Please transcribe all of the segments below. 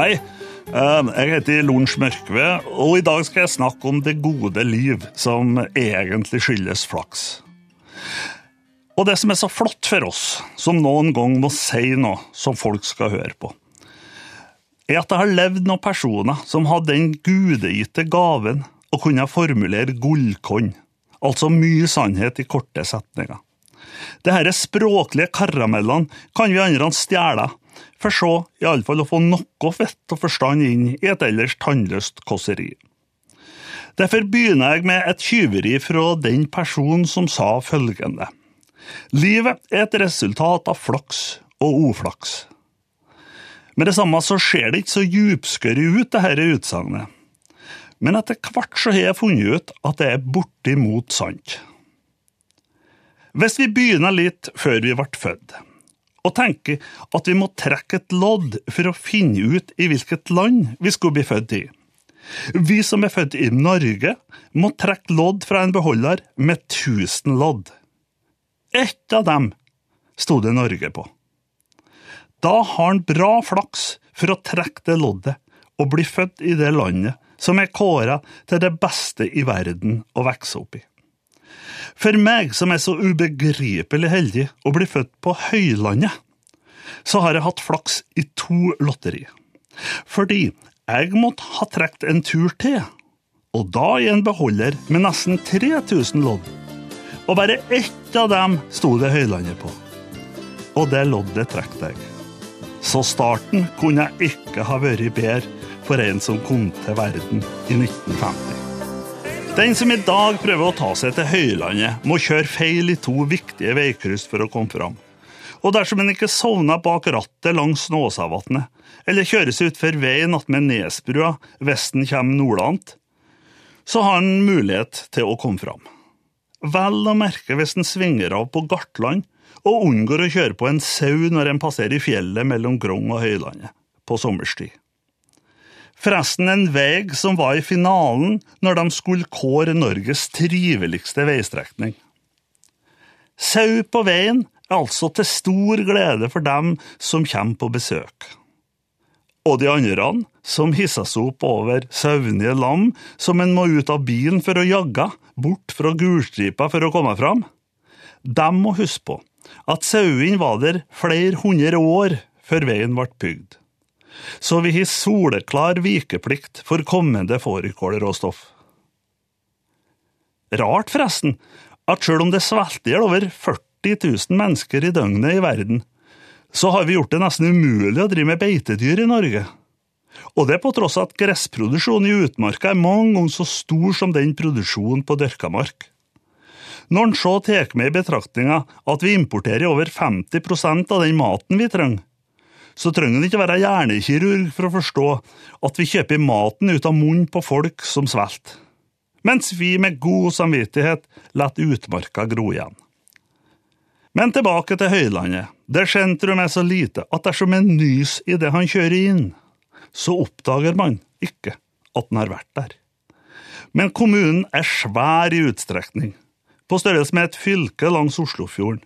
Hei, jeg heter Lorentz Mørkve, og i dag skal jeg snakke om det gode liv, som egentlig skyldes flaks. Og det som er så flott for oss, som noen gang må si noe som folk skal høre på, er at det har levd noen personer som hadde den gudegitte gaven å kunne formulere gullkorn, altså mye sannhet i korte setninger. Disse språklige karamellene kan vi andre stjele, for så iallfall å få noe fett og forstand inn i et ellers tannløst kåseri. Derfor begynner jeg med et tyveri fra den personen som sa følgende. Livet er et resultat av flaks og uflaks. Med det samme så ser det ikke så djupskørre ut, dette utsagnet. Men etter hvert så har jeg funnet ut at det er bortimot sant. Hvis vi begynner litt før vi ble født, og tenker at vi må trekke et lodd for å finne ut i hvilket land vi skulle bli født i. Vi som er født i Norge, må trekke lodd fra en beholder med 1000 lodd. Ett av dem sto det Norge på. Da har han bra flaks for å trekke det loddet og bli født i det landet som er kåra til det beste i verden å vokse opp i. For meg som er så ubegripelig heldig å bli født på høylandet, så har jeg hatt flaks i to lotteri. Fordi jeg måtte ha trukket en tur til, og da i en beholder med nesten 3000 lodd. Og bare ett av dem sto det Høylandet på. Og det loddet trakk jeg. Så starten kunne jeg ikke ha vært bedre for en som kom til verden i 1950. Den som i dag prøver å ta seg til Høylandet, må kjøre feil i to viktige veikryss for å komme fram. Og dersom en ikke sovner bak rattet langs Snåsavatnet, eller kjører seg utfor veien attmed Nesbrua hvis en kommer nordlant, så har en mulighet til å komme fram. Vel å merke hvis en svinger av på Gartland og unngår å kjøre på en sau når en passerer fjellet mellom Grong og Høylandet på sommerstid. Forresten en vei som var i finalen når de skulle kåre Norges triveligste veistrekning. Sau på veien er altså til stor glede for dem som kommer på besøk. Og de andre, som hisser seg opp over søvnige lam som en må ut av bilen for å jagge, bort fra gulstripa for å komme fram, de må huske på at sauene var der flere hundre år før veien ble bygd så vi har soleklar vikeplikt for kommende fårikålråstoff. Rart, forresten, at selv om det svelter over 40 000 mennesker i døgnet i verden, så har vi gjort det nesten umulig å drive med beitedyr i Norge. Og det på tross av at gressproduksjonen i utmarka er mange ganger så stor som den produksjonen på dyrka mark. Når en så tar med i betraktninga at vi importerer over 50% av den maten vi trenger, så trenger en ikke være hjernekirurg for å forstå at vi kjøper maten ut av munnen på folk som svelter, mens vi med god samvittighet lar utmarka gro igjen. Men tilbake til Høylandet, der sentrum er så lite at dersom en nys i det han kjører inn, så oppdager man ikke at den har vært der. Men kommunen er svær i utstrekning, på størrelse med et fylke langs Oslofjorden,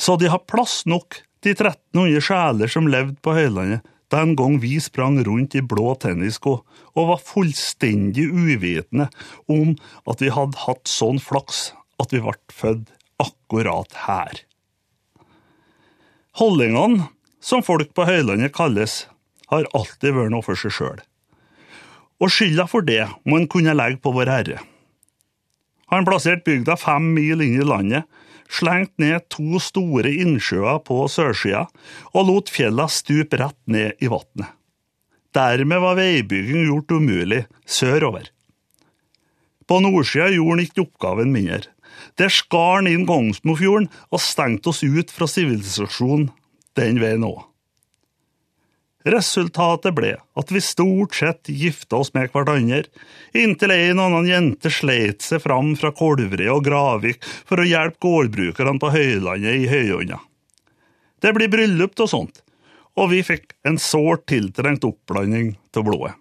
så de har plass nok de 1300 sjeler som levde på Høylandet den gang vi sprang rundt i blå tennissko og var fullstendig uvitende om at vi hadde hatt sånn flaks at vi ble født akkurat her. Holdningene, som folk på Høylandet kalles, har alltid vært noe for seg sjøl. Og skylda for det må en kunne legge på Vår Herre. Han plasserte bygda fem mil inn i landet, slengt ned to store innsjøer på sørsida og lot fjella stupe rett ned i vannet. Dermed var veibygging gjort umulig sørover. På nordsida gjorde han ikke oppgaven mindre. Der skar han inn Kongsmofjorden og stengte oss ut fra sivilisasjonen den veien òg. Resultatet ble at vi stort sett gifta oss med hverandre, inntil en og annen jente sleit seg fram fra Kolvre og Gravik for å hjelpe gårdbrukerne på Høylandet i høyånda. Det blir bryllup og sånt, og vi fikk en sårt tiltrengt oppblanding av blodet.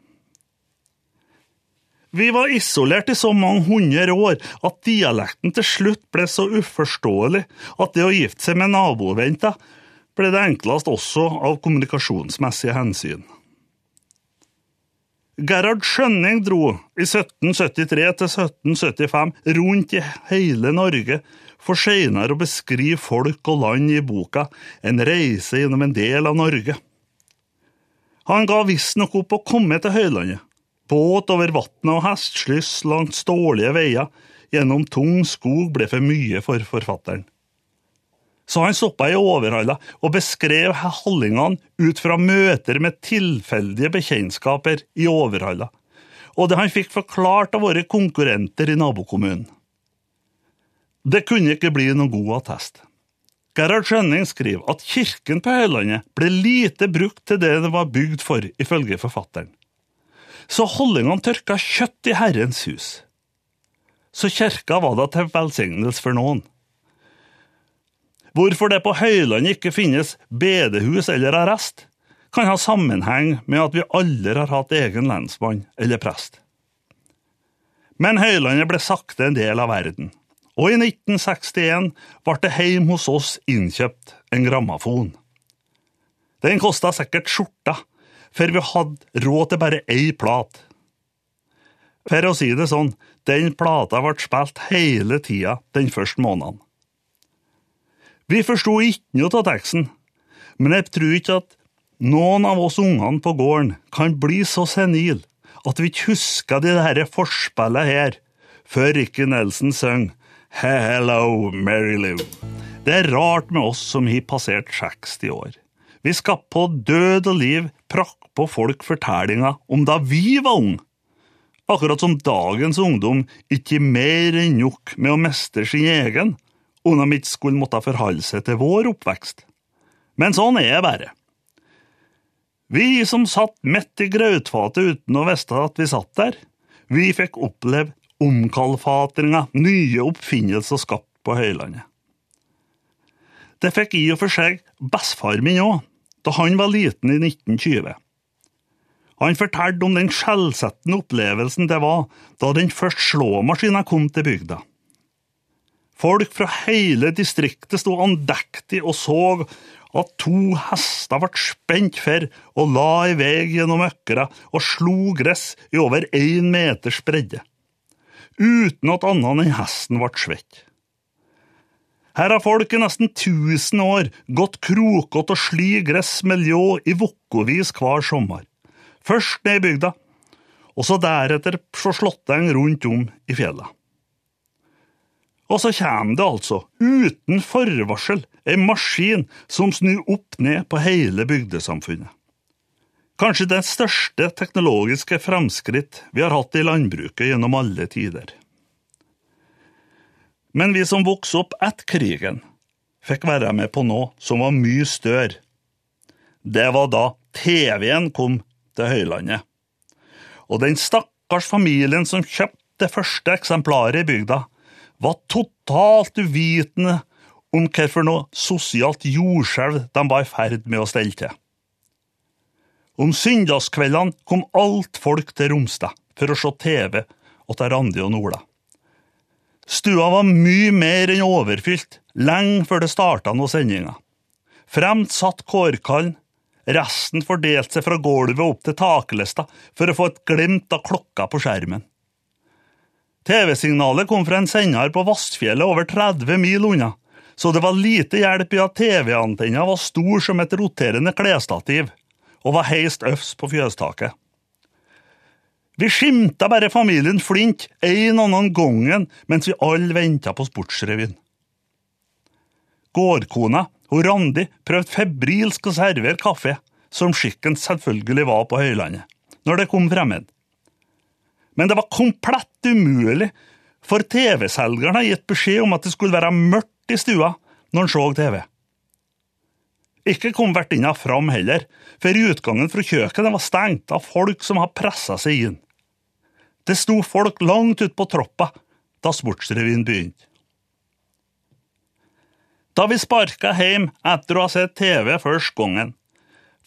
Vi var isolert i så mange hundre år at dialekten til slutt ble så uforståelig at det å gifte seg med naboventa ble det enklest også av kommunikasjonsmessige hensyn. Gerhard Skjønning dro i 1773 til 1775 rundt i hele Norge for seinere å beskrive folk og land i boka En reise gjennom en del av Norge. Han ga visstnok opp å komme til høylandet. Båt over vannet og hestslyss langs dårlige veier gjennom tung skog ble for mye for forfatteren. Så han stoppa i Overhalla og beskrev hallingene ut fra møter med tilfeldige bekjentskaper i Overhalla, og det han fikk forklart av våre konkurrenter i nabokommunen. Det kunne ikke bli noen god attest. Gerhard Skjønning skriver at kirken på Høylandet ble lite brukt til det den var bygd for, ifølge forfatteren. Så holdingene tørka kjøtt i Herrens hus. Så kirka var da til velsignelse for noen. Hvorfor det på Høylandet ikke finnes bedehus eller arrest, kan ha sammenheng med at vi aldri har hatt egen lensmann eller prest. Men Høylandet ble sakte en del av verden, og i 1961 ble det hjemme hos oss innkjøpt en grammafon. Den kosta sikkert skjorta, for vi hadde råd til bare ei plat. For å si det sånn, den plata ble spilt hele tida den første måneden. Vi forsto ikke noe av teksten, men jeg tror ikke at noen av oss ungene på gården kan bli så senile at vi ikke husker de dette forspillet her, før Ricky Nelson synger Hello, Mary Lou. Det er rart med oss som har passert 60 år. Vi skal på død og liv prakke på folk fortellinga om da vi var unge. Akkurat som dagens ungdom ikke mer enn nok med å mestre sin egen, de ikke skulle måtte forholde seg til vår oppvekst. Men sånn er det bare. Vi som satt midt i grautfatet uten å vite at vi satt der, vi fikk oppleve omkalfatringa, nye oppfinnelser skapt på Høylandet. Det fikk i og for seg bestefar min òg, da han var liten i 1920. Han fortalte om den skjellsettende opplevelsen det var da den første slåmaskina kom til bygda. Folk fra hele distriktet sto andektig og så at to hester ble spent for og la i vei gjennom økra og slo gress i over én meters bredde, uten at annet enn hesten ble svett. Her har folk i nesten tusen år gått krokete og sli gress med ljå i vokkovis hver sommer, først ned i bygda, og så deretter så slåtteng rundt om i fjellet. Og så kommer det altså, uten forvarsel, en maskin som snur opp ned på hele bygdesamfunnet. Kanskje det største teknologiske fremskritt vi har hatt i landbruket gjennom alle tider. Men vi som vokste opp etter krigen, fikk være med på noe som var mye større. Det var da TV-en kom til Høylandet. Og den stakkars familien som kjøpte det første eksemplaret i bygda, var totalt uvitende om hva for noe sosialt jordskjelv de var i ferd med å stelle til. Om søndagskveldene kom alt folk til Romsdal for å se TV og til Randi og Nola. Stua var mye mer enn overfylt lenge før det starta noen sendinger. Fremt satt kårkallen, resten fordelte seg fra gulvet opp til taklista for å få et glimt av klokka på skjermen. TV-signalet kom fra en sender på Vassfjellet over 30 mil unna, så det var lite hjelp i at TV-antenna var stor som et roterende klesstativ og var heist øfs på fjøstaket. Vi skimta bare familien Flint en annen gangen mens vi alle venta på Sportsrevyen. Gårdkona, hun Randi, prøvde febrilsk å servere kaffe, som skikken selvfølgelig var på Høylandet, når det kom fremmed. Men det var komplett umulig, for TV-selgeren har gitt beskjed om at det skulle være mørkt i stua når han så TV. Ikke kom vertinna fram heller, for utgangen fra kjøkkenet var stengt av folk som hadde pressa seg inn. Det sto folk langt ute på troppa da Sportsrevyen begynte. Da vi sparka hjem etter å ha sett TV første gangen,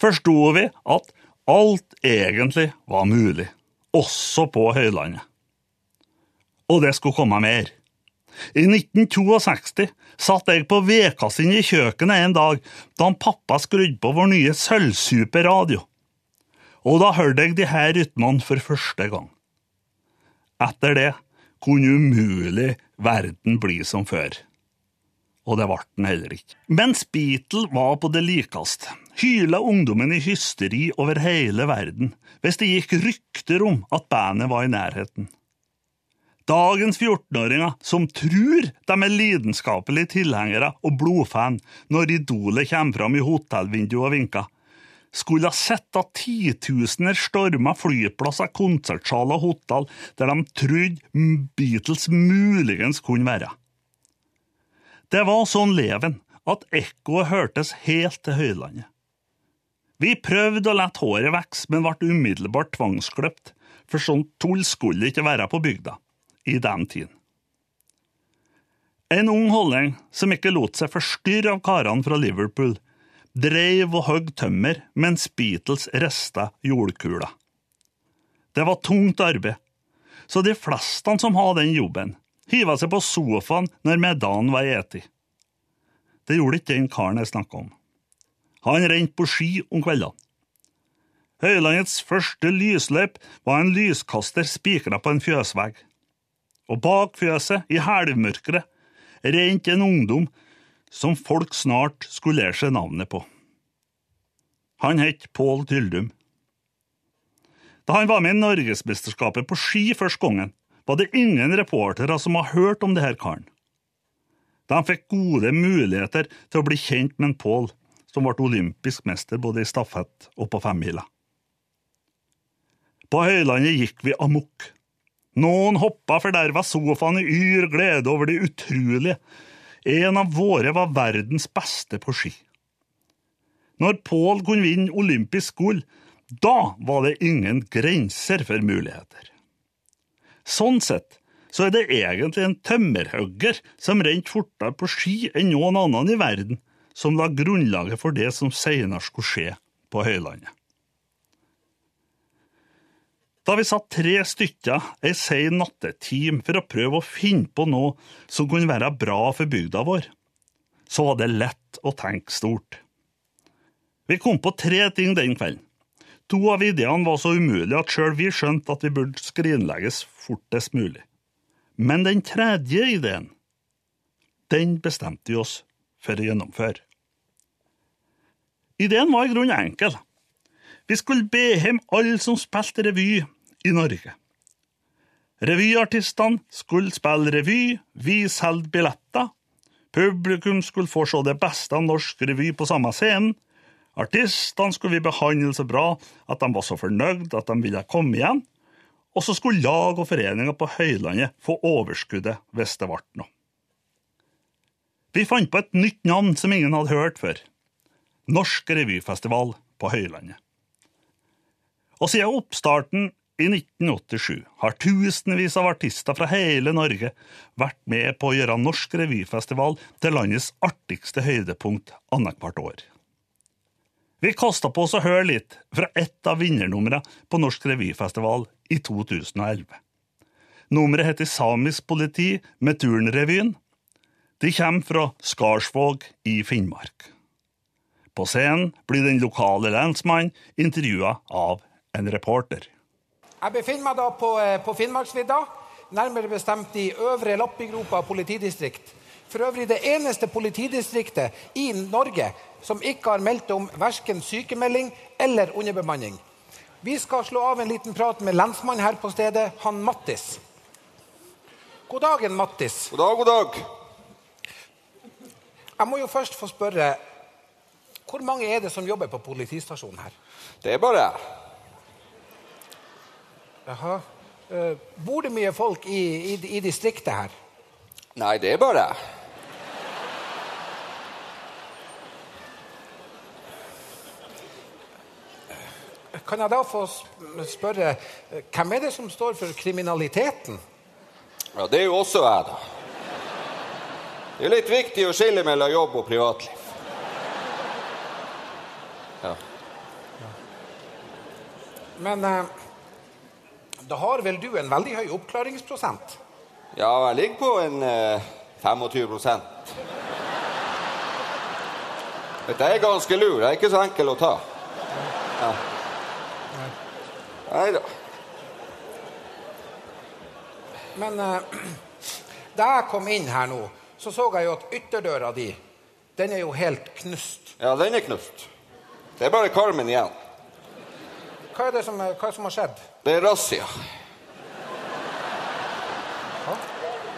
forsto vi at alt egentlig var mulig også på Høylandet. Og det skulle komme mer. I 1962 satt jeg på vedkassen i kjøkkenet en dag da han pappa skrudde på vår nye sølvsuperradio. Og da hørte jeg de her rytmene for første gang. Etter det kunne umulig verden bli som før. Og det ble den heller ikke. Mens Beatle var på det likeste, hyla ungdommen i hysteri over hele verden hvis det gikk rykter om at bandet var i nærheten. Dagens 14-åringer som tror de er lidenskapelige tilhengere og blodfan når idolet kommer fram i hotellvinduet og vinker, skulle ha sett at titusener storma flyplasser, konsertsaler og hotell der de trodde Beatles muligens kunne være. Det var sånn leven at ekkoet hørtes helt til høylandet. Vi prøvde å la håret vokse, men ble umiddelbart tvangskløpt, for sånt tull skulle ikke være på bygda i den tiden. En ung holdning som ikke lot seg forstyrre av karene fra Liverpool, dreiv og hogg tømmer mens Beatles rista jordkula. Det var tungt arbeid, så de fleste som hadde den jobben, hiva seg på sofaen når middagen var eti. Det gjorde ikke den karen jeg snakka om. Han rente på ski om kveldene. Høylandets første lysløp var en lyskaster spikra på en fjøsvegg. Og bak fjøset, i helvmørket, rente en ungdom som folk snart skulle lære seg navnet på. Han het Pål Tyldum. Da han var med i Norgesmesterskapet på ski første gangen, var det ingen reportere som hadde hørt om denne karen. De fikk gode muligheter til å bli kjent med en Pål, som ble olympisk mester både i stafett og på femmila. På Høylandet gikk vi amok. Noen hoppa forderva sofaen i yr glede over det utrolige. En av våre var verdens beste på ski. Når Pål kunne vinne olympisk gull, da var det ingen grenser for muligheter. Sånn sett så er det egentlig en tømmerhugger som rent fortere på ski enn noen annen i verden, som la grunnlaget for det som senere skulle skje på Høylandet. Da vi satt tre stykker ei sein nattetime for å prøve å finne på noe som kunne være bra for bygda vår, så var det lett å tenke stort. Vi kom på tre ting den kvelden. To av ideene var så umulige at sjøl vi skjønte at vi burde skrinlegges fortest mulig. Men den tredje ideen, den bestemte vi oss for å gjennomføre. Ideen var i grunnen enkel. Vi skulle be hjem alle som spilte revy i Norge. Revyartistene skulle spille revy, vi solgte billetter. Publikum skulle få se det beste av norsk revy på samme scenen. Artistene skulle vi behandle så bra at de var så fornøyd at de ville komme igjen. Og så skulle lag og foreninger på Høylandet få overskuddet hvis det ble noe. Vi fant på et nytt navn som ingen hadde hørt før. Norsk revyfestival på Høylandet. Og siden oppstarten i 1987 har tusenvis av artister fra hele Norge vært med på å gjøre Norsk revyfestival til landets artigste høydepunkt annethvert år. Vi kasta på oss å høre litt fra ett av vinnernumrene på Norsk revyfestival i 2011. Nummeret heter Samisk politi med Turnrevyen. De kommer fra Skarsvåg i Finnmark. På scenen blir den lokale lensmannen intervjua av en reporter. Jeg befinner meg da på, eh, på Finnmarksvidda, nærmere bestemt i Øvre Lappigropa politidistrikt. For øvrig det eneste politidistriktet i Norge som ikke har meldt om verken sykemelding eller underbemanning. Vi skal slå av en liten prat med lensmannen her på stedet, han Mattis. God dagen, Mattis. God dag, god dag. Jeg må jo først få spørre Hvor mange er det som jobber på politistasjonen her? Det er bare jeg. Jaha. Eh, bor det mye folk i, i, i distriktet her? Nei, det er bare jeg. Kan jeg da få spørre eh, hvem er det som står for kriminaliteten? Ja, det er jo også jeg, da. Det er litt viktig å skille mellom jobb og privatliv. Ja. Men eh, da har vel du en veldig høy oppklaringsprosent? ja, jeg ligger på en eh, 25 Dette er ganske lur. Det er ikke så enkel å ta. Ja. Nei da. Men eh, da jeg kom inn her nå, så så jeg jo at ytterdøra di, den er jo helt knust. Ja, den er knust. Det er bare karmen igjen. Hva er det som, er- er som har skjedd? Det er razzia.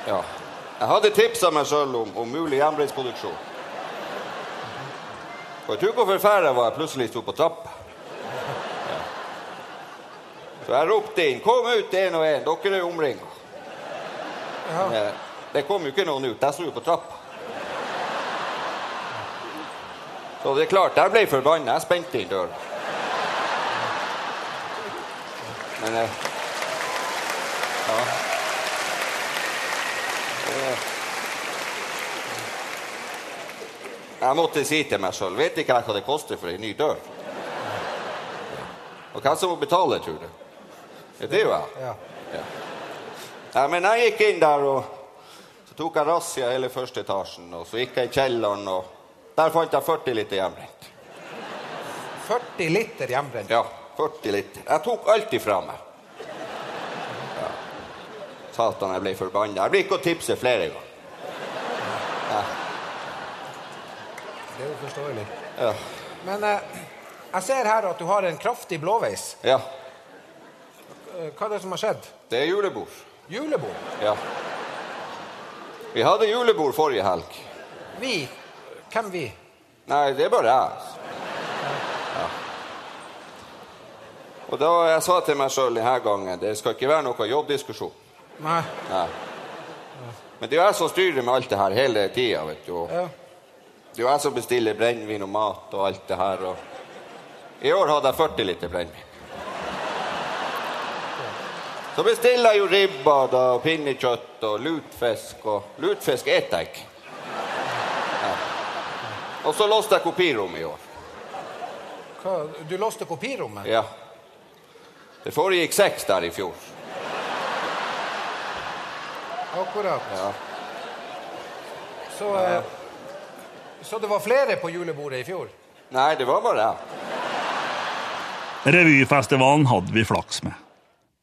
Ja. Jeg hadde tipsa meg sjøl om, om mulig hjemmebrentsproduksjon. Og jeg tror hvor jeg var jeg plutselig sto på trappa. Ja. Så jeg ropte inn 'Kom ut, én og én, dere er omringa'. Men Det kom jo ikke noen ut. Jeg sto jo på trappa. Så det er klart, jeg ble forbanna. Jeg spente inn døra. Men eh, Ja. Eh, Jeg måtte si til meg sjøl Vet ikke jeg hva det koster for ei ny dør? Og hvem som må betale, tror du? Ja, det er ja. Ja. Ja, men jeg gikk inn der, og så tok jeg razzia hele første etasjen. Og så gikk jeg i kjelleren, og der fant jeg 40 liter hjemmebrent. 40 liter hjemmebrent. Ja, 40 liter. Jeg tok alt ifra meg. Ja. Satan, jeg ble forbanna. Jeg blir ikke å tipse flere ganger. Det er jo forståelig. Ja. Men eh, jeg ser her at du har en kraftig blåveis. ja. Eh, Hva er det som har skjedd? Det er julebord. Julebord? Ja. Vi hadde julebord forrige helg. Vi? Hvem vi? Nei, det er bare jeg. Ja. Og da jeg sa til meg sjøl denne gangen det skal ikke være noe jobbdiskusjon. Nei. Nei. Men det er jo jeg som styrer med alt det her hele tida, vet du. Ja. Det er jo jeg som bestiller brennevin og mat og alt det her. Og I år hadde jeg 40 liter brennevin. Så bestiller jeg jo ribba da, og pinnekjøtt og lutfisk. Og lutfisk eter jeg ikke. Ja. Og så låste jeg kopirommet i år. Hva? Du låste kopirommet? Ja. Det foregikk seks der i fjor. Akkurat. Ja. Så, eh, så det var flere på julebordet i fjor? Nei, det var bare jeg. Revyfestivalen hadde vi flaks med.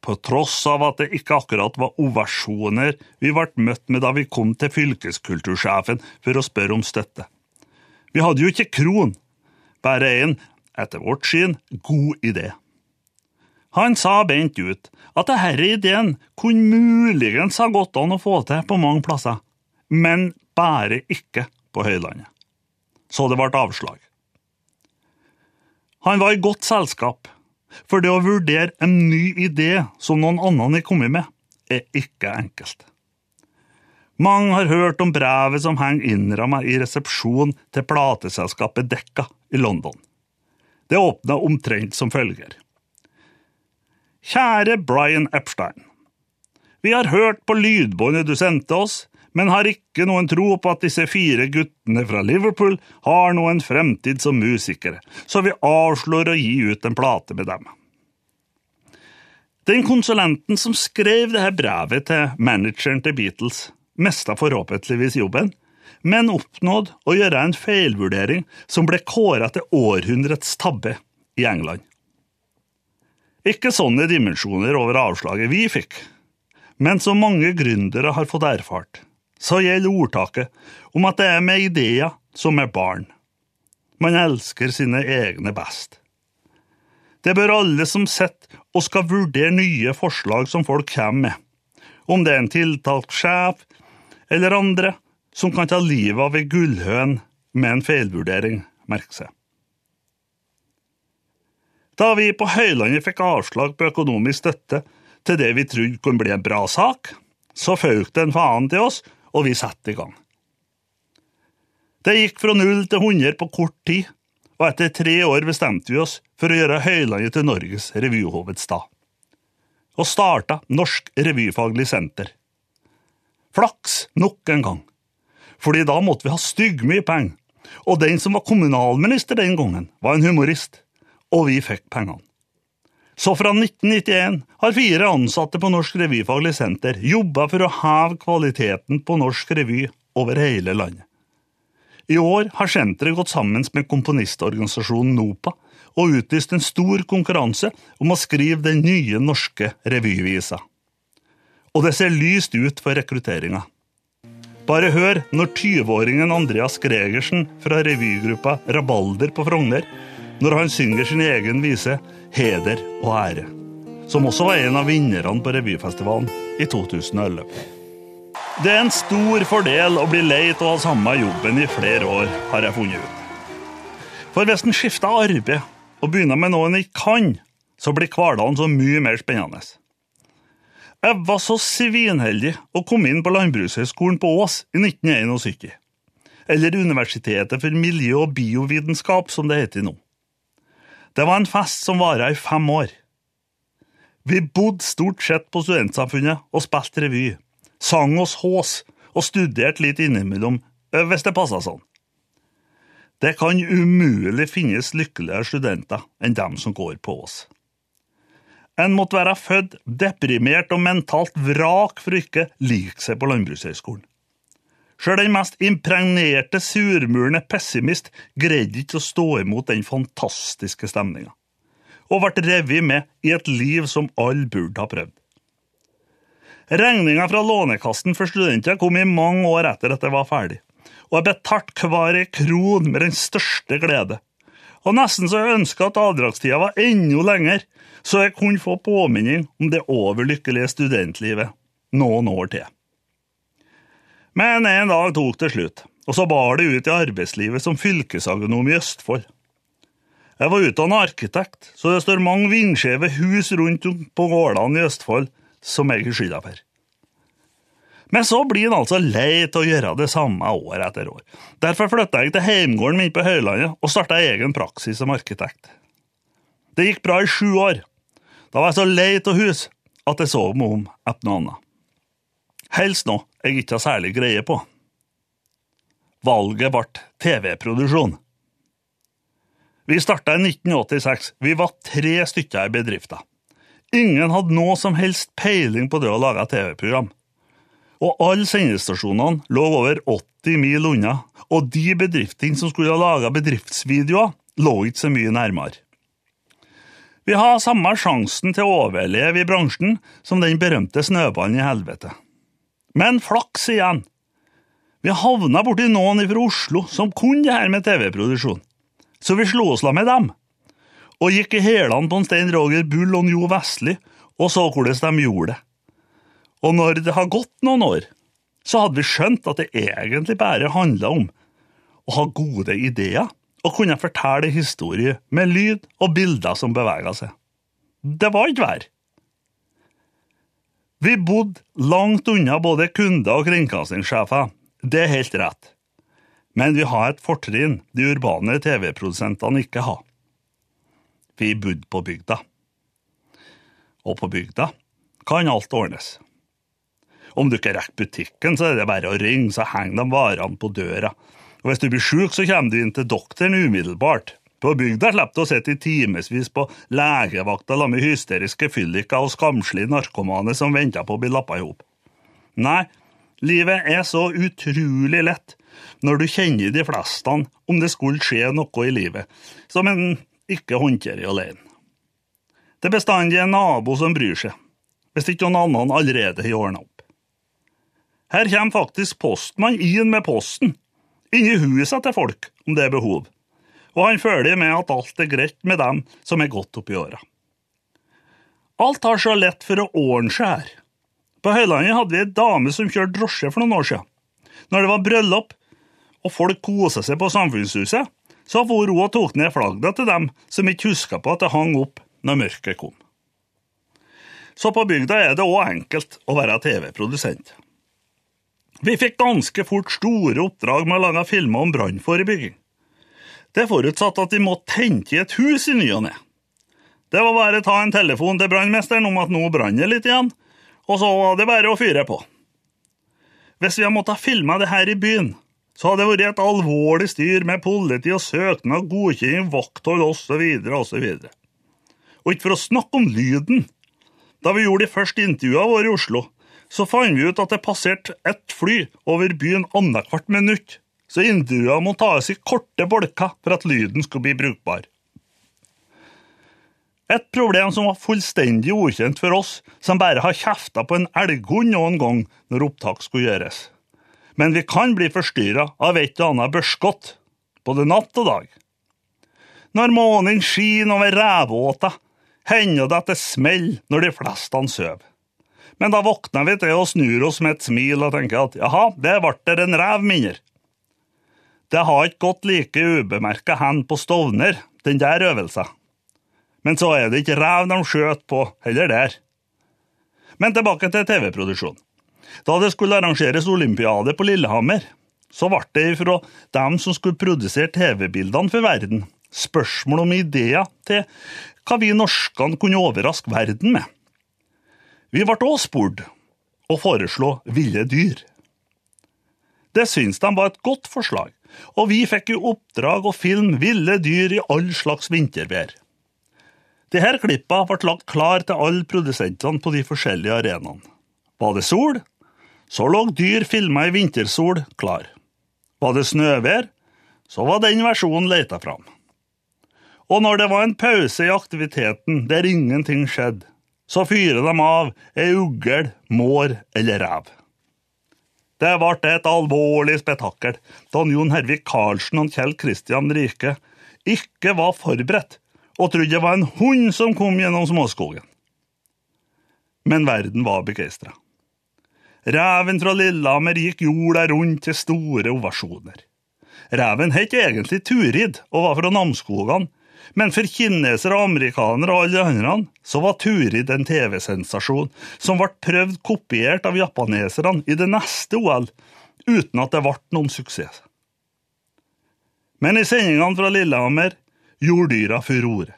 På tross av at det ikke akkurat var ovasjoner vi ble møtt med da vi kom til fylkeskultursjefen for å spørre om støtte. Vi hadde jo ikke kron, bare en, etter vårt syn, god idé. Han sa bent ut at denne ideen kunne muligens ha gått an å få til på mange plasser, men bare ikke på Høylandet. Så det ble avslag. Han var i godt selskap, for det å vurdere en ny idé som noen annen har kommet med, er ikke enkelt. Mange har hørt om brevet som henger innrammet i resepsjonen til plateselskapet Dekka i London. Det åpna omtrent som følger. Kjære Brian Epstein. Vi har hørt på lydbåndet du sendte oss, men har ikke noen tro på at disse fire guttene fra Liverpool har noen fremtid som musikere, så vi avslår å gi ut en plate med dem. Den konsulenten som skrev dette brevet til manageren til Beatles, mista forhåpentligvis jobben, men oppnådde å gjøre en feilvurdering som ble kåra til århundrets tabbe i England. Ikke sånne dimensjoner over avslaget vi fikk, men som mange gründere har fått erfart, så gjelder ordtaket om at det er med ideer som med barn. Man elsker sine egne best. Det bør alle som sitter og skal vurdere nye forslag som folk kommer med, om det er en tiltalt sjef eller andre som kan ta livet av ei gullhøn med en feilvurdering, merke seg. Da vi på Høylandet fikk avslag på økonomisk støtte til det vi trodde kunne bli en bra sak, så føk en faen til oss, og vi satte i gang. Det gikk fra null til 100 på kort tid, og etter tre år bestemte vi oss for å gjøre Høylandet til Norges revyhovedstad. Og starta Norsk Revyfaglig Senter. Flaks nok en gang, fordi da måtte vi ha styggmye penger, og den som var kommunalminister den gangen, var en humorist, og vi fikk pengene. Så fra 1991 har fire ansatte på Norsk Revyfaglig Senter jobba for å heve kvaliteten på norsk revy over hele landet. I år har senteret gått sammen med komponistorganisasjonen NOPA og utlyst en stor konkurranse om å skrive den nye norske revyvisa. Og det ser lyst ut for rekrutteringa. Bare hør når 20-åringen Andreas Gregersen fra revygruppa Rabalder på Frogner, når han synger sin egen vise 'Heder og ære', som også var en av vinnerne på revyfestivalen i 2011. Det er en stor fordel å bli lei av å ha samme jobben i flere år, har jeg funnet ut. For hvis en skifter arbeid og begynner med noe en ikke kan, så blir hverdagen så mye mer spennende. Jeg var så svinheldig å komme inn på Landbrukshøgskolen på Ås i 1971. Eller Universitetet for miljø- og biovitenskap, som det heter nå. Det var en fest som varte i fem år. Vi bodde stort sett på studentsamfunnet og spilte revy, sang oss hås og studerte litt innimellom hvis det passa sånn. Det kan umulig finnes lykkeligere studenter enn dem som går på oss. En måtte være født deprimert og mentalt vrak for å ikke like seg på Landbrukshøgskolen. Sjøl den mest impregnerte, surmulende pessimist greide ikke å stå imot den fantastiske stemninga, og ble revet med i et liv som alle burde ha prøvd. Regninga fra Lånekassen for studenter kom i mange år etter at det var ferdig og jeg betalte hver ei kron med den største glede. Og nesten så jeg ønska at avdragstida var enda lenger, så jeg kunne få påminning om det overlykkelige studentlivet noen år til. Men en dag tok det slutt, og så bar det ut i arbeidslivet som fylkesagronom i Østfold. Jeg var utdannet arkitekt, så det står mange vindskjeve hus rundt på gårdene i Østfold som jeg er skylda for. Men så blir en altså lei av å gjøre det samme år etter år. Derfor flytta jeg til heimgården min på Høylandet og starta egen praksis som arkitekt. Det gikk bra i sju år. Da var jeg så lei av hus at jeg så meg om etter noe annet. Helst noe jeg ikke har særlig greie på. Valget ble TV-produksjon. Vi starta i 1986. Vi var tre stykker i bedriften. Ingen hadde noe som helst peiling på det å lage TV-program og alle sendestasjonene lå over 80 mil unna, og de bedriftene som skulle ha laga bedriftsvideoer, lå ikke så mye nærmere. Vi har samme sjansen til å overleve i bransjen som den berømte snøballen i helvete. Men flaks igjen! Vi havna borti noen fra Oslo som kunne det her med TV-produksjon, så vi slo oss la med dem, og gikk i hælene på en Stein Roger Bull og Jo Vestli og så hvordan de gjorde det. Og når det har gått noen år, så hadde vi skjønt at det egentlig bare handla om å ha gode ideer og kunne fortelle historier med lyd og bilder som bevega seg. Det var ikke verre. Vi bodde langt unna både kunder og kringkastingssjefer, det er helt rett. Men vi har et fortrinn de urbane TV-produsentene ikke har. Vi bodde på bygda. Og på bygda kan alt ordnes. Om du ikke rekker butikken, så er det bare å ringe, så henger de varene på døra. Og hvis du blir sjuk, så kommer du inn til doktoren umiddelbart. På bygda slapp du å sitte i timevis på legevakta sammen med hysteriske fylliker og skamslige narkomane som venta på å bli lappa i hop. Nei, livet er så utrolig lett når du kjenner de fleste om det skulle skje noe i livet som en ikke håndterer alene. Det er bestandig en nabo som bryr seg, hvis ikke noen annen allerede har ordna opp. Her kommer faktisk postmann inn med posten, inni huset til folk, om det er behov, og han følger med at alt er greit med dem som er godt oppi åra. Alt har så lett for å ordne seg her. På Høylandet hadde vi ei dame som kjørte drosje for noen år siden. Når det var bryllup og folk kosa seg på Samfunnshuset, så for hun og tok ned flagget til dem som ikke huska på at det hang opp når mørket kom. Så på bygda er det òg enkelt å være TV-produsent. Vi fikk ganske fort store oppdrag med å lage filmer om brannforebygging. Det forutsatte at de måtte tente i et hus i ny og ne. Det var bare å ta en telefon til brannmesteren om at nå branner litt igjen, og så var det bare å fyre på. Hvis vi hadde måttet filme det her i byen, så hadde det vært et alvorlig styr med politi og søknad, godkjenning, vakthold osv. osv. Og ikke for å snakke om lyden. Da vi gjorde de første intervjuene våre i Oslo, så fant vi ut at det passerte ett fly over byen annethvert minutt, så intervjuene må tas i korte bolker for at lyden skulle bli brukbar. Et problem som var fullstendig ukjent for oss som bare har kjefta på en elghund noen gang når opptak skulle gjøres. Men vi kan bli forstyrra av et og annet børskott, både natt og dag. Når månen skinner over rævåta, hender det at det smeller når de fleste sover. Men da våkner vi til og snur oss med et smil og tenker at jaha, det ble der en rev mindre. Det har ikke gått like ubemerka hen på Stovner, den der øvelsen. Men så er det ikke rev de skjøt på heller der. Men tilbake til TV-produksjon. Da det skulle arrangeres olympiade på Lillehammer, så ble det fra dem som skulle produsere TV-bildene for verden, spørsmål om ideer til hva vi norskene kunne overraske verden med. Vi ble også spurt og foreslå ville dyr. Det syns de var et godt forslag, og vi fikk i oppdrag å filme ville dyr i all slags vintervær. Disse klippene ble lagt klar til alle produsentene på de forskjellige arenaene. Var det sol, så lå dyr filma i vintersol klar. Var det snøvær, så var den versjonen leita fram. Og når det var en pause i aktiviteten der ingenting skjedde, så fyrer de av ei ugl, mår eller rev. Det ble et alvorlig spetakkel da Jon Hervik Karlsen og Kjell Kristian Rike ikke var forberedt og trodde det var en hund som kom gjennom småskogen. Men verden var begeistra. Reven fra Lillehammer gikk jorda rundt til store ovasjoner. Reven het egentlig Turid og var fra Namsskogan, men for kinesere, amerikanere og alle andre så var Turid en TV-sensasjon som ble prøvd kopiert av japaneserne i det neste OL, uten at det ble noen suksess. Men i sendingene fra Lillehammer gjorde dyra furore.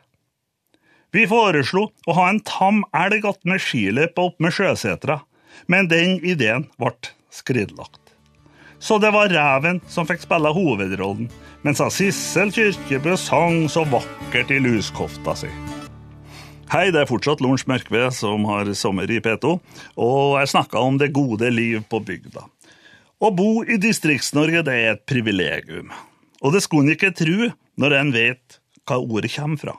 Vi foreslo å ha en tam elg attmed skiløypa opp med sjøsetra, men den ideen ble skridlagt. Så det var reven som fikk spille hovedrollen, mens Sissel Kyrkjebø sang så vakkert i luskofta si. Hei, det er fortsatt Lorentz Mørkve som har sommer i P2, og jeg snakka om det gode liv på bygda. Å bo i Distrikts-Norge det er et privilegium, og det skulle en ikke tru når en vet hva ordet kommer fra.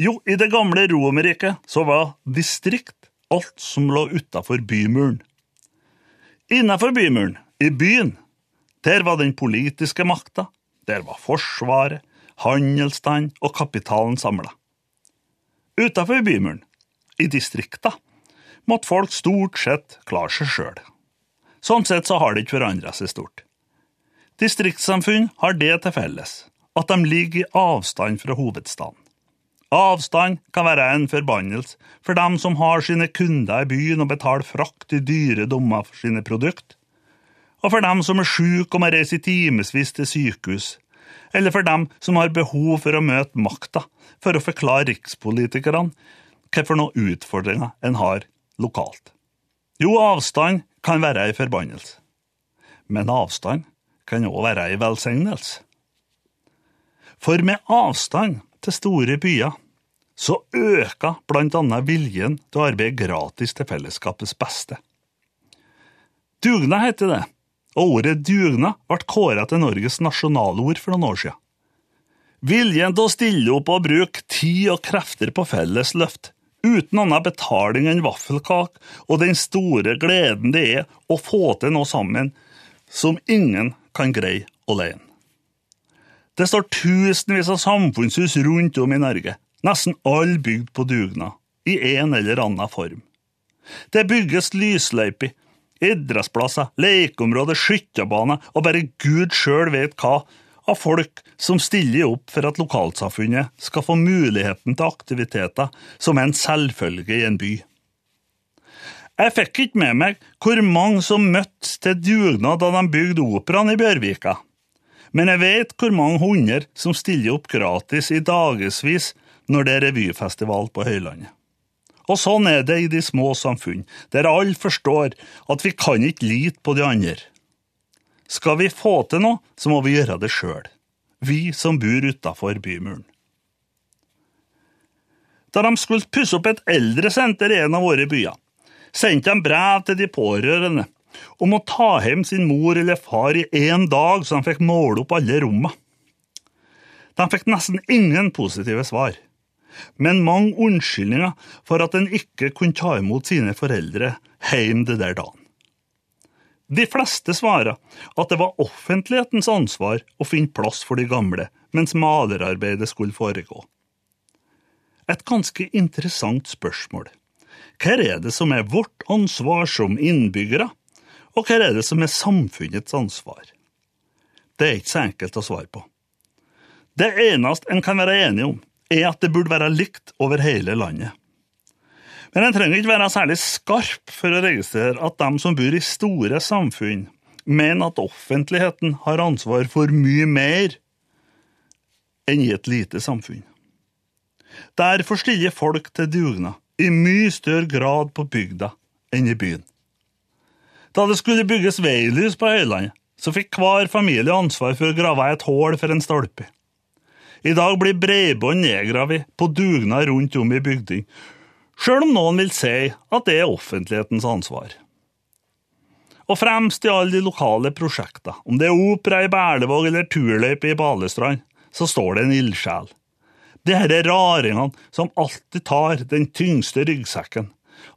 Jo, i det gamle Romerriket så var distrikt alt som lå utafor bymuren. Innafor bymuren, i byen, der var den politiske makta, der var Forsvaret, handelsstand og kapitalen samla. Utafor bymuren, i distrikta, måtte folk stort sett klare seg sjøl. Sånn sett så har det ikke forandra seg stort. Distriktssamfunn har det til felles at de ligger i avstand fra hovedstaden. Avstand kan være en forbannelse for dem som har sine kunder i byen og betaler frakt i dyre dommer for sine produkter, og for dem som er syke og må reise i timevis til sykehus, eller for dem som har behov for å møte makta for å forklare rikspolitikerne hvilke noen utfordringer en har lokalt. Jo, avstand kan være ei forbannelse, men avstand kan òg være ei velsignelse. For med avstand til store byer så øker blant annet viljen til å arbeide gratis til fellesskapets beste. Dugnad heter det, og ordet dugnad ble kåret til Norges nasjonalord for noen år siden. Viljen til å stille opp og bruke tid og krefter på felles løft, uten annen betaling enn vaffelkake, og den store gleden det er å få til noe sammen som ingen kan greie alene. Det står tusenvis av samfunnshus rundt om i Norge, nesten alle bygd på dugnad, i en eller annen form. Det bygges lysløyper, idrettsplasser, lekeområder, skytterbaner og bare Gud sjøl vet hva av folk som stiller opp for at lokalsamfunnet skal få muligheten til aktiviteter som er en selvfølge i en by. Jeg fikk ikke med meg hvor mange som møttes til dugnad da de bygde operaen i Bjørvika, men jeg vet hvor mange hundre som stiller opp gratis i dagevis når det er revyfestival på Høylandet. Og sånn er det i de små samfunn, der alle forstår at vi kan ikke lite på de andre. Skal vi få til noe, så må vi gjøre det sjøl, vi som bor utafor bymuren. Da de skulle pusse opp et eldresenter i en av våre byer, sendte de brev til de pårørende om å ta hjem sin mor eller far i én dag, så de fikk måle opp alle rommene. De fikk nesten ingen positive svar, men mange unnskyldninger for at en ikke kunne ta imot sine foreldre hjem det der dagen. De fleste svarer at det var offentlighetens ansvar å finne plass for de gamle mens malerarbeidet skulle foregå. Et ganske interessant spørsmål. Hva er det som er vårt ansvar som innbyggere, og hva er det som er samfunnets ansvar? Det er ikke så enkelt å svare på. Det eneste en kan være enig om, er at det burde være likt over hele landet. Men en trenger ikke være særlig skarp for å registrere at de som bor i store samfunn, mener at offentligheten har ansvar for mye mer enn i et lite samfunn. Derfor stiller folk til dugnad i mye større grad på bygda enn i byen. Da det skulle bygges veilys på Høylandet, så fikk hver familie ansvar for å grave et hull for en stolpe. I dag blir bredbånd nedgravd på dugnad rundt om i bygding, sjøl om noen vil si at det er offentlighetens ansvar. Og fremst i alle de lokale prosjektene, om det er opera i Berlevåg eller turløype i Balestrand, så står det en ildsjel. Det er raringene som alltid tar den tyngste ryggsekken,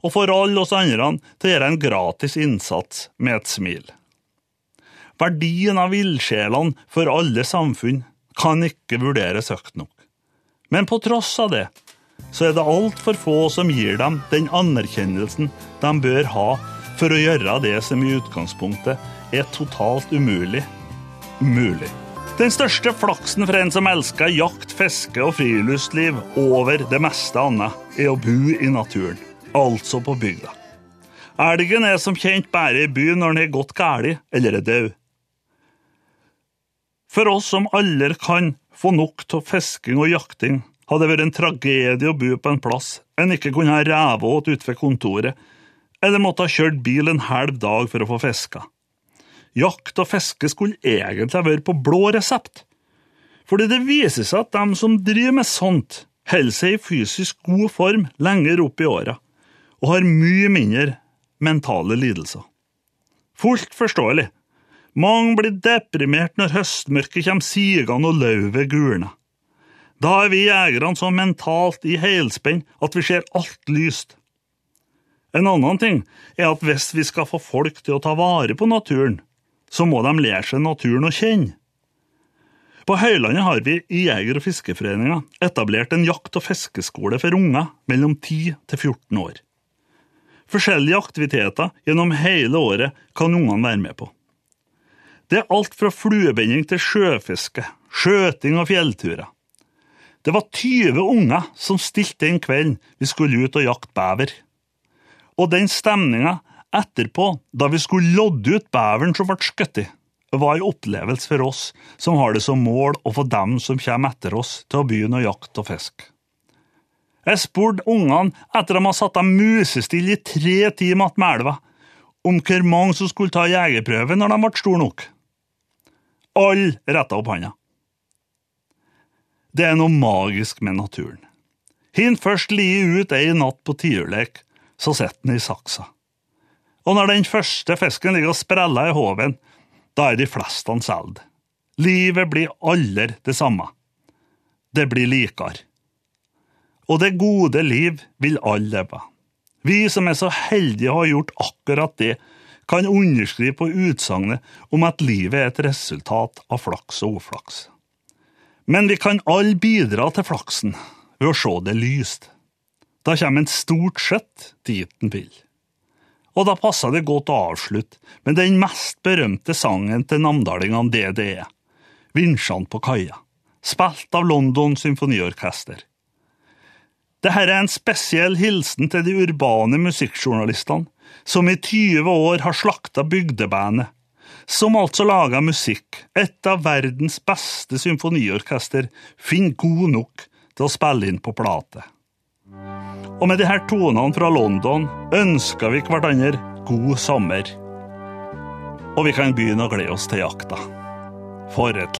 og får alle oss andre til å gjøre en gratis innsats med et smil. Verdien av ildsjelene for alle samfunn kan ikke vurderes høyt nok. Men på tross av det så er det altfor få som gir dem den anerkjennelsen de bør ha for å gjøre det som i utgangspunktet er totalt umulig, mulig. Den største flaksen for en som elsker jakt, fiske og friluftsliv over det meste annet, er å bo i naturen, altså på bygda. Elgen er som kjent bare i byen når den er gått galt eller er død. For oss som aldri kan få nok av fisking og jakting, hadde det vært en tragedie å bo på en plass en ikke kunne ha revet utenfor kontoret, eller måtte ha kjørt bil en halv dag for å få fiska. Jakt og fiske skulle egentlig ha vært på blå resept, fordi det viser seg at de som driver med sånt, holder seg i fysisk god form lenger opp i åra, og har mye mindre mentale lidelser. Fullt forståelig. Mange blir deprimert når høstmørket kommer sigende og lauvet gulner. Da er vi jegerne så mentalt i helspenn at vi ser alt lyst. En annen ting er at hvis vi skal få folk til å ta vare på naturen, så må de lære seg naturen å kjenne. På Høylandet har vi i Jeger- og fiskeforeninga etablert en jakt- og fiskeskole for unger mellom 10 til 14 år. Forskjellige aktiviteter gjennom hele året kan ungene være med på. Det er alt fra fluebinding til sjøfiske, skjøting og fjellturer. Det var 20 unger som stilte den kvelden vi skulle ut og jakte bever. Og den stemninga etterpå, da vi skulle lodde ut beveren som ble skutt, var en opplevelse for oss som har det som mål å få dem som kommer etter oss, til å begynne å jakte og fiske. Jeg spurte ungene etter at de hadde satt dem musestille i tre timer attmed elva, om hvor mange som skulle ta jegerprøve når de ble store nok. Alle retta opp handa. Det er noe magisk med naturen. Hin først lie ut ei natt på tiurlek, så sitter den i saksa. Og når den første fisken ligger og spreller i håven, da er de fleste solgt. Livet blir aldri det samme. Det blir likere. Og det gode liv vil alle leve. Vi som er så heldige å ha gjort akkurat det, kan underskrive på utsagnet om at livet er et resultat av flaks og uflaks. Men vi kan alle bidra til flaksen ved å se det lyst. Da kommer en stort sett dit en vil. Og da passer det godt å avslutte med den mest berømte sangen til namdalingene DDE, Vinsjene på kaia, spilt av London Symfoniorkester. Dette er en spesiell hilsen til de urbane musikkjournalistene, som i 20 år har slakta bygdebandet som altså laga musikk, et av verdens beste symfoniorkester, finner god nok til å spille inn på plate. Og med her tonene fra London ønsker vi hverandre god sommer. Og vi kan begynne å glede oss til jakta. For et